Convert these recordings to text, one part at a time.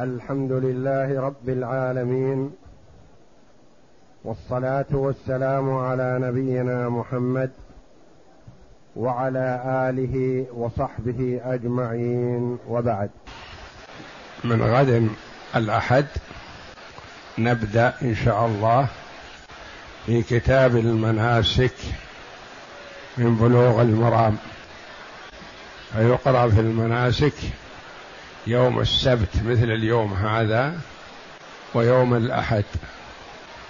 الحمد لله رب العالمين والصلاة والسلام على نبينا محمد وعلى آله وصحبه أجمعين وبعد. من غد الأحد نبدأ إن شاء الله في كتاب المناسك من بلوغ المرام. فيقرأ في المناسك يوم السبت مثل اليوم هذا ويوم الأحد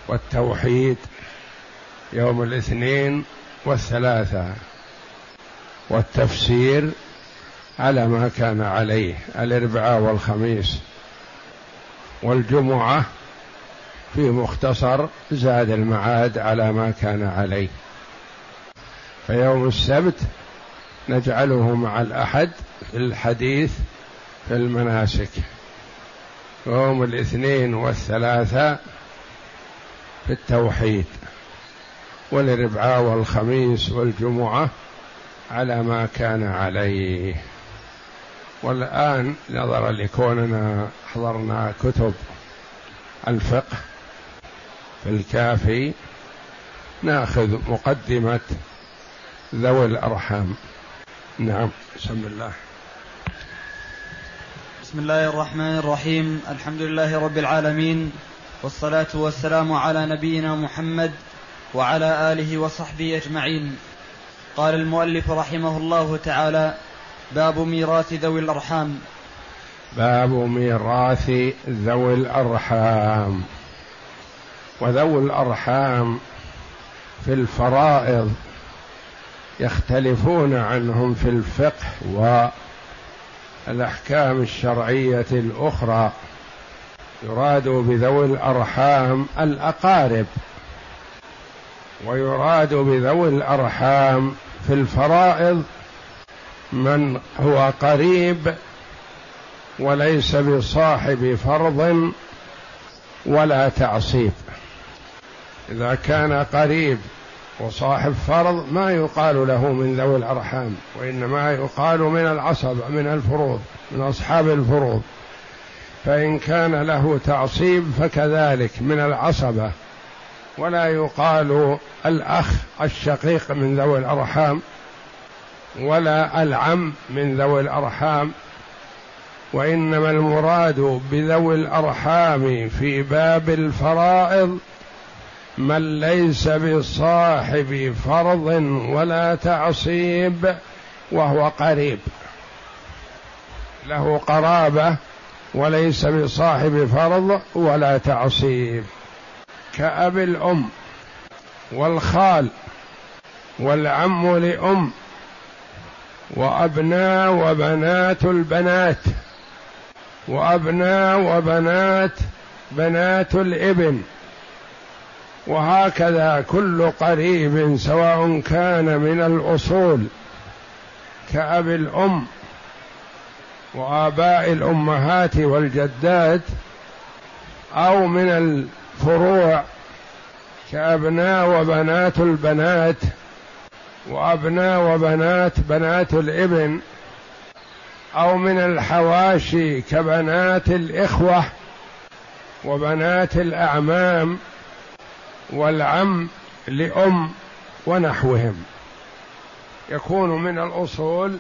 والتوحيد يوم الاثنين والثلاثة والتفسير على ما كان عليه الاربعاء والخميس والجمعة في مختصر زاد المعاد على ما كان عليه. فيوم السبت نجعله مع الأحد في الحديث في المناسك. يوم الاثنين والثلاثاء في التوحيد والاربعاء والخميس والجمعة على ما كان عليه. والآن نظرا لكوننا حضرنا كتب الفقه في الكافي ناخذ مقدمة ذوي الأرحام. نعم بسم الله. بسم الله الرحمن الرحيم. الحمد لله رب العالمين والصلاة والسلام على نبينا محمد وعلى آله وصحبه أجمعين. قال المؤلف رحمه الله تعالى باب ميراث ذوي الأرحام. باب ميراث ذوي الأرحام. وذوي الأرحام في الفرائض يختلفون عنهم في الفقه و الأحكام الشرعية الأخرى يراد بذوي الأرحام الأقارب ويراد بذوي الأرحام في الفرائض من هو قريب وليس بصاحب فرض ولا تعصيب. إذا كان قريب وصاحب فرض ما يقال له من ذوي الأرحام وإنما يقال من العصب من الفروض من أصحاب الفروض. فإن كان له تعصيب فكذلك من العصبة. ولا يقال الأخ الشقيق من ذوي الأرحام ولا العم من ذوي الأرحام. وإنما المراد بذوي الأرحام في باب الفرائض من ليس بصاحب فرض ولا تعصيب وهو قريب. له قرابة وليس بصاحب فرض ولا تعصيب. كأب الأم والخال والعم لأم وأبناء وبنات البنات وأبناء وبنات بنات الإبن وهكذا كل قريب سواء كان من الأصول كأب الأم وآباء الأمهات والجدات أو من الفروع كأبناء وبنات البنات وأبناء وبنات بنات الإبن أو من الحواشي كبنات الإخوة وبنات الأعمام والعم لأم ونحوهم. يكون من الأصول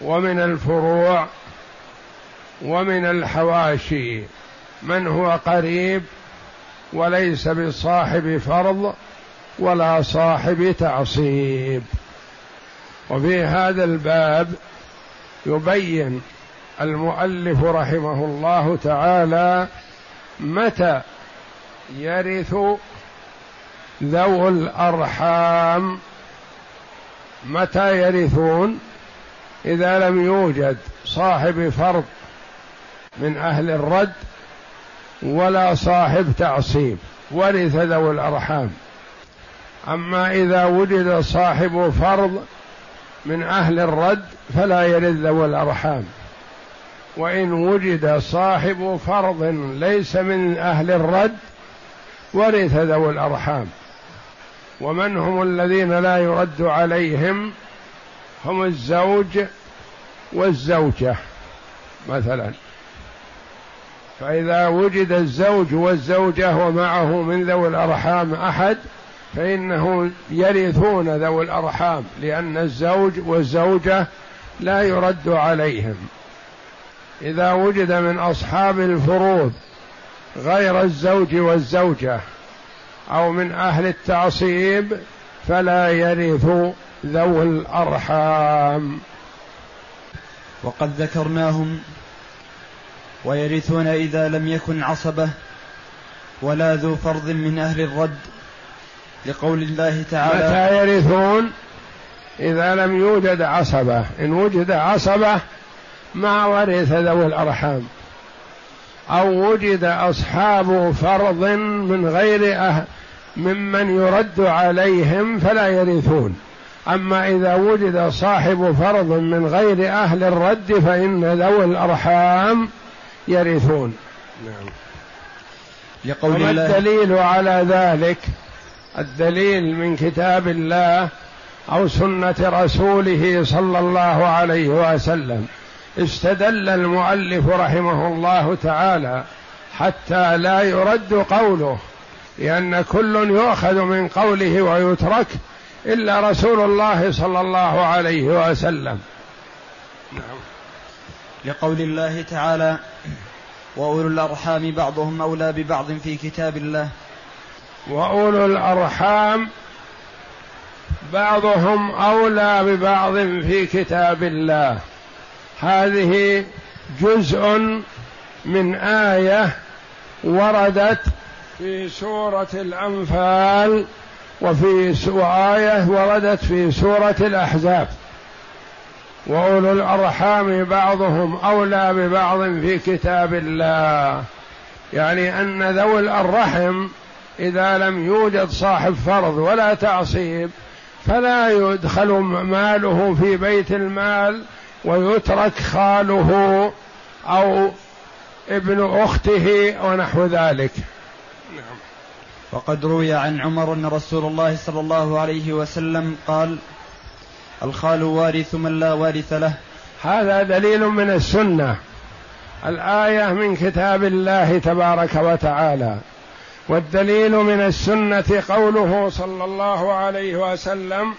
ومن الفروع ومن الحواشي. من هو قريب وليس بصاحب فرض ولا صاحب تعصيب. وفي هذا الباب يبين المؤلف رحمه الله تعالى متى يرث ذو الأرحام. متى يرثون؟ إذا لم يوجد صاحب فرض من أهل الرد ولا صاحب تعصيب. ورث ذو الأرحام. أما إذا وجد صاحب فرض من أهل الرد فلا يرث ذو الأرحام. وإن وجد صاحب فرض ليس من أهل الرد ورث ذوي الأرحام. ومن هم الذين لا يرد عليهم؟ هم الزوج والزوجة مثلا. فإذا وجد الزوج والزوجة ومعه من ذوي الأرحام أحد فإنه يرثون ذوي الأرحام لأن الزوج والزوجة لا يرد عليهم. إذا وجد من أصحاب الفروض غير الزوج والزوجة أو من أهل التعصيب فلا يرث ذوي الأرحام. وقد ذكرناهم ويرثون إذا لم يكن عصبة ولا ذو فرض من أهل الرد لقول الله تعالى متى يرثون؟ إذا لم يوجد عصبة. إن وجد عصبة ما ورث ذوي الأرحام. أو وجد أصحاب فرض من غير أهل ممن يرد عليهم فلا يرثون. أما إذا وجد صاحب فرض من غير أهل الرد فإن ذوي الأرحام يرثون. نعم. لقول الله الدليل على ذلك؟ الدليل من كتاب الله أو سنة رسوله صلى الله عليه وسلم. استدل المؤلف رحمه الله تعالى حتى لا يرد قوله لأن كل يؤخذ من قوله ويترك إلا رسول الله صلى الله عليه وسلم. نعم. لقول الله تعالى وأولو الأرحام بعضهم أولى ببعض في كتاب الله. وأولو الأرحام بعضهم أولى ببعض في كتاب الله. هذه جزء من آية وردت في سورة الأنفال وفي إيه وردت في سورة الأحزاب. وأولو الأرحام بعضهم أولى ببعض في كتاب الله. يعني أن ذوي الرحم إذا لم يوجد صاحب فرض ولا تعصيب فلا يدخل ماله في بيت المال ويترك خاله أو ابن أخته ونحو ذلك. نعم. وقد روي عن عمر أن رسول الله صلى الله عليه وسلم قال الخال وارث من لا وارث له. هذا دليل من السنة. الآية من كتاب الله تبارك وتعالى. والدليل من السنة قوله صلى الله عليه وسلم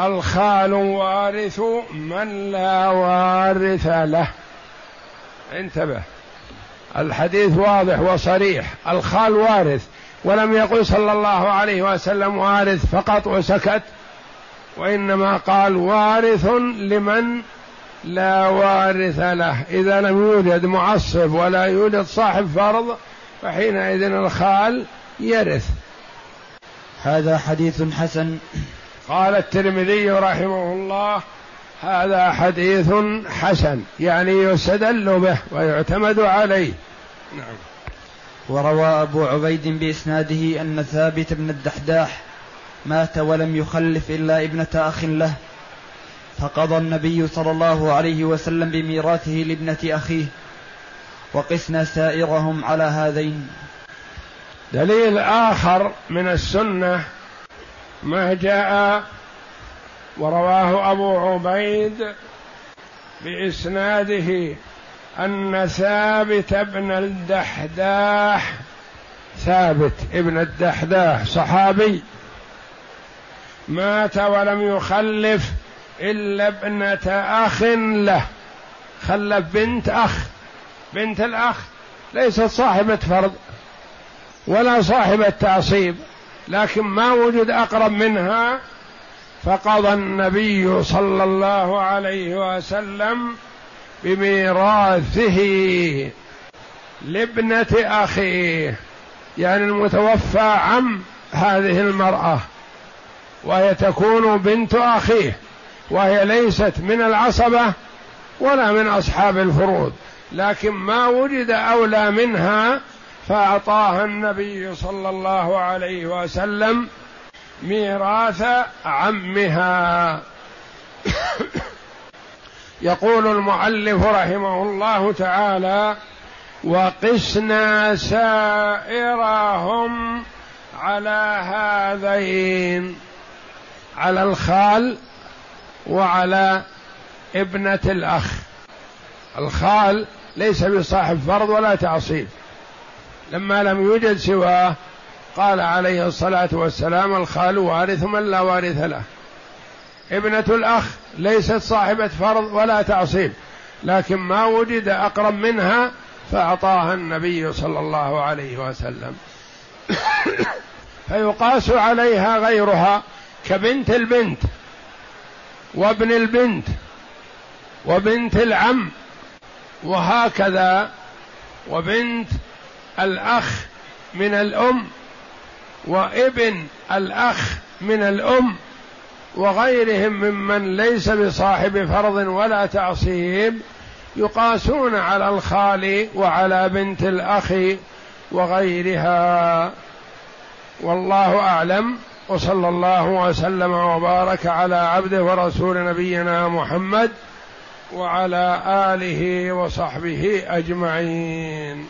الخال وارث من لا وارث له. انتبه. الحديث واضح وصريح. الخال وارث. ولم يقل صلى الله عليه وسلم وارث فقط وسكت. وإنما قال وارث لمن لا وارث له. إذا لم يوجد معصب ولا يوجد صاحب فرض فحينئذ الخال يرث. هذا حديث حسن. قال الترمذي رحمه الله هذا حديث حسن يعني يستدل به ويعتمد عليه. نعم. وروى أبو عبيد بإسناده أن ثابت بن الدحداح مات ولم يخلف إلا ابنة أخ له فقضى النبي صلى الله عليه وسلم بميراثه لابنة أخيه وقسنا سائرهم على هذين. دليل آخر من السنة ما جاء ورواه أبو عبيد بإسناده أن ثابت بن الدحداح ثابت ابن الدحداح صحابي مات ولم يخلف إلا ابنة أخ له. خلف بنت أخ بنت الأخ ليست صاحبة فرض ولا صاحبة تعصيب. لكن ما وجد أقرب منها فقضى النبي صلى الله عليه وسلم بميراثه لابنة أخيه يعني المتوفى عم هذه المرأة وهي تكون بنت أخيه وهي ليست من العصبة ولا من أصحاب الفروض لكن ما وجد أولى منها فأعطاها النبي صلى الله عليه وسلم ميراث عمها. يقول المؤلف رحمه الله تعالى وقسنا سائرهم على هذين على الخال وعلى ابنة الأخ. الخال ليس بصاحب فرض ولا تعصيب. لما لم يوجد سواه قال عليه الصلاة والسلام الخال وارث من لا وارث له. ابنة الأخ ليست صاحبة فرض ولا تعصيب لكن ما وجد أقرب منها فأعطاها النبي صلى الله عليه وسلم. فيقاس عليها غيرها كبنت البنت وابن البنت وبنت العم وهكذا وبنت الأخ من الأم وابن الأخ من الأم وغيرهم ممن ليس بصاحب فرض ولا تعصيب يقاسون على الخال وعلى بنت الأخ وغيرها. والله أعلم. وصلى الله وسلم وبارك على عبده ورسول نبينا محمد وعلى آله وصحبه أجمعين.